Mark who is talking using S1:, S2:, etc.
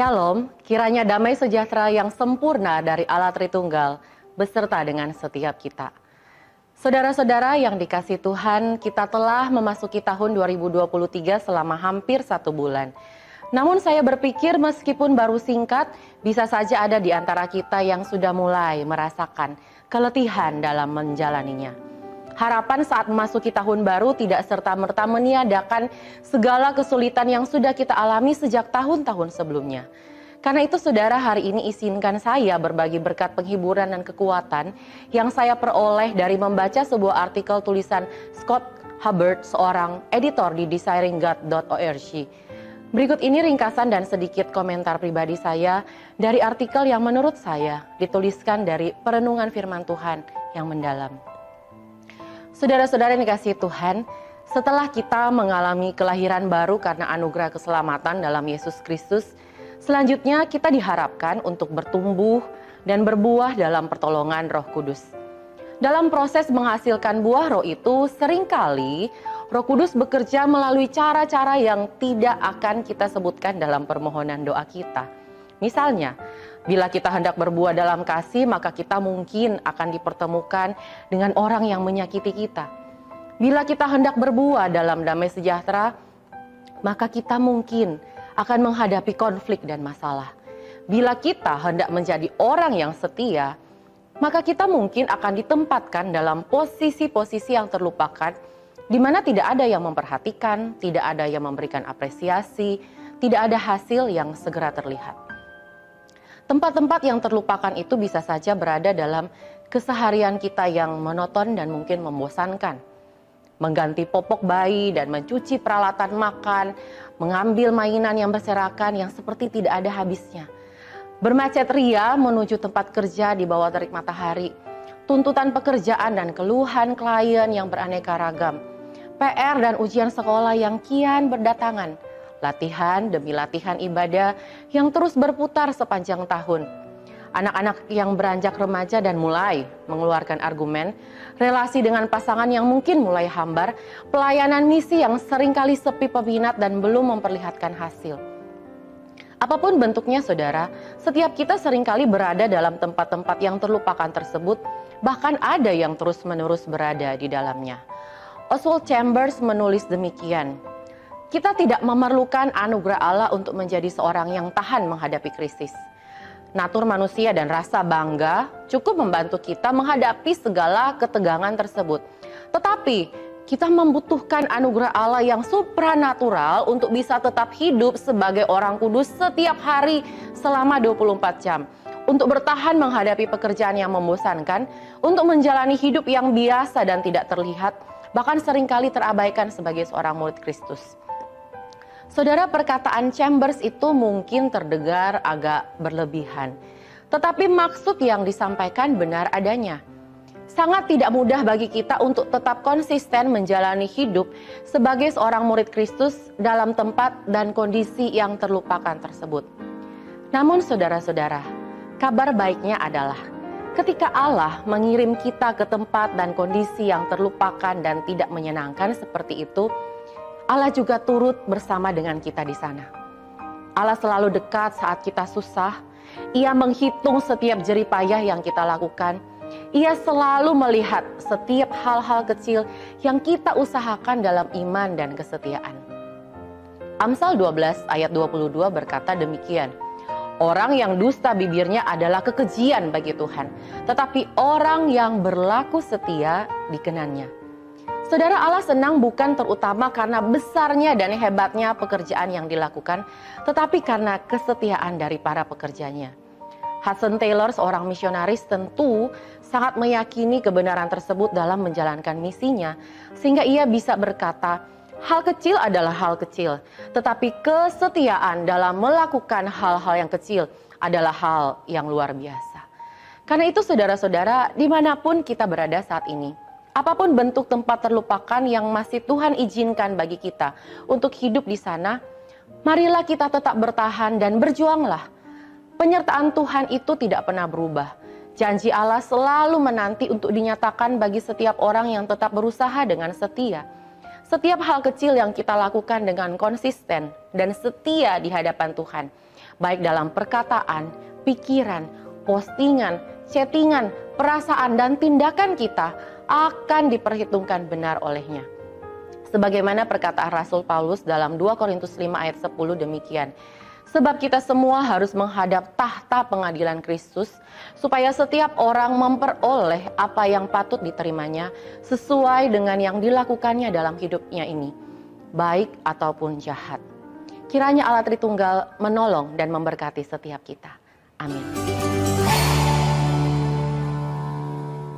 S1: Shalom, kiranya damai sejahtera yang sempurna dari Allah Tritunggal beserta dengan setiap kita. Saudara-saudara yang dikasih Tuhan, kita telah memasuki tahun 2023 selama hampir satu bulan. Namun saya berpikir meskipun baru singkat, bisa saja ada di antara kita yang sudah mulai merasakan keletihan dalam menjalaninya. Harapan saat memasuki tahun baru tidak serta-merta meniadakan segala kesulitan yang sudah kita alami sejak tahun-tahun sebelumnya. Karena itu saudara hari ini izinkan saya berbagi berkat penghiburan dan kekuatan yang saya peroleh dari membaca sebuah artikel tulisan Scott Hubbard, seorang editor di desiringgod.org. Berikut ini ringkasan dan sedikit komentar pribadi saya dari artikel yang menurut saya dituliskan dari perenungan firman Tuhan yang mendalam. Saudara-saudara yang dikasih Tuhan, setelah kita mengalami kelahiran baru karena anugerah keselamatan dalam Yesus Kristus, selanjutnya kita diharapkan untuk bertumbuh dan berbuah dalam pertolongan Roh Kudus. Dalam proses menghasilkan buah roh itu, sering kali Roh Kudus bekerja melalui cara-cara yang tidak akan kita sebutkan dalam permohonan doa kita. Misalnya, Bila kita hendak berbuah dalam kasih, maka kita mungkin akan dipertemukan dengan orang yang menyakiti kita. Bila kita hendak berbuah dalam damai sejahtera, maka kita mungkin akan menghadapi konflik dan masalah. Bila kita hendak menjadi orang yang setia, maka kita mungkin akan ditempatkan dalam posisi-posisi yang terlupakan, di mana tidak ada yang memperhatikan, tidak ada yang memberikan apresiasi, tidak ada hasil yang segera terlihat. Tempat-tempat yang terlupakan itu bisa saja berada dalam keseharian kita yang monoton dan mungkin membosankan. Mengganti popok bayi dan mencuci peralatan makan, mengambil mainan yang berserakan yang seperti tidak ada habisnya. Bermacet ria menuju tempat kerja di bawah terik matahari, tuntutan pekerjaan dan keluhan klien yang beraneka ragam, PR dan ujian sekolah yang kian berdatangan, latihan demi latihan ibadah yang terus berputar sepanjang tahun. Anak-anak yang beranjak remaja dan mulai mengeluarkan argumen, relasi dengan pasangan yang mungkin mulai hambar, pelayanan misi yang sering kali sepi peminat dan belum memperlihatkan hasil. Apa pun bentuknya saudara, setiap kita sering kali berada dalam tempat-tempat yang terlupakan tersebut, bahkan ada yang terus-menerus berada di dalamnya. Oswald Chambers menulis demikian, kita tidak memerlukan anugerah Allah untuk menjadi seorang yang tahan menghadapi krisis. Natur manusia dan rasa bangga cukup membantu kita menghadapi segala ketegangan tersebut. Tetapi kita membutuhkan anugerah Allah yang supranatural untuk bisa tetap hidup sebagai orang kudus setiap hari selama 24 jam. Untuk bertahan menghadapi pekerjaan yang membosankan, untuk menjalani hidup yang biasa dan tidak terlihat, bahkan sering kali terabaikan sebagai seorang murid Kristus. Saudara perkataan Chambers itu mungkin terdengar agak berlebihan. Tetapi maksud yang disampaikan benar adanya. Sangat tidak mudah bagi kita untuk tetap konsisten menjalani hidup sebagai seorang murid Kristus dalam tempat dan kondisi yang terlupakan tersebut. Namun saudara-saudara, kabar baiknya adalah ketika Allah mengirim kita ke tempat dan kondisi yang terlupakan dan tidak menyenangkan seperti itu, Allah juga turut bersama dengan kita di sana. Allah selalu dekat saat kita susah. Ia menghitung setiap jeripayah yang kita lakukan. Ia selalu melihat setiap hal-hal kecil yang kita usahakan dalam iman dan kesetiaan. Amsal 12 ayat 22 berkata demikian. Orang yang dusta bibirnya adalah kekejian bagi Tuhan, tetapi orang yang berlaku setia dikenannya. Saudara Allah senang bukan terutama karena besarnya dan hebatnya pekerjaan yang dilakukan, tetapi karena kesetiaan dari para pekerjanya. Hudson Taylor, seorang misionaris tentu sangat meyakini kebenaran tersebut dalam menjalankan misinya, sehingga ia bisa berkata, hal kecil adalah hal kecil, tetapi kesetiaan dalam melakukan hal-hal yang kecil adalah hal yang luar biasa. Karena itu saudara-saudara, di mana pun kita berada saat ini, Apa pun bentuk tempat terlupakan yang masih Tuhan izinkan bagi kita untuk hidup di sana, marilah kita tetap bertahan dan berjuanglah. Penyertaan Tuhan itu tidak pernah berubah. Janji Allah selalu menanti untuk dinyatakan bagi setiap orang yang tetap berusaha dengan setia. Setiap hal kecil yang kita lakukan dengan konsisten dan setia di hadapan Tuhan, baik dalam perkataan, pikiran, postingan, chattingan, perasaan, dan tindakan kita akan diperhitungkan benar olehnya. Sebagaimana perkataan Rasul Paulus dalam 2 Korintus 5 ayat 10 demikian. Sebab kita semua harus menghadap tahta pengadilan Kristus, supaya setiap orang memperoleh apa yang patut diterimanya sesuai dengan yang dilakukannya dalam hidupnya ini, baik ataupun jahat. Kiranya Allah Tritunggal menolong dan memberkati setiap kita. Amin.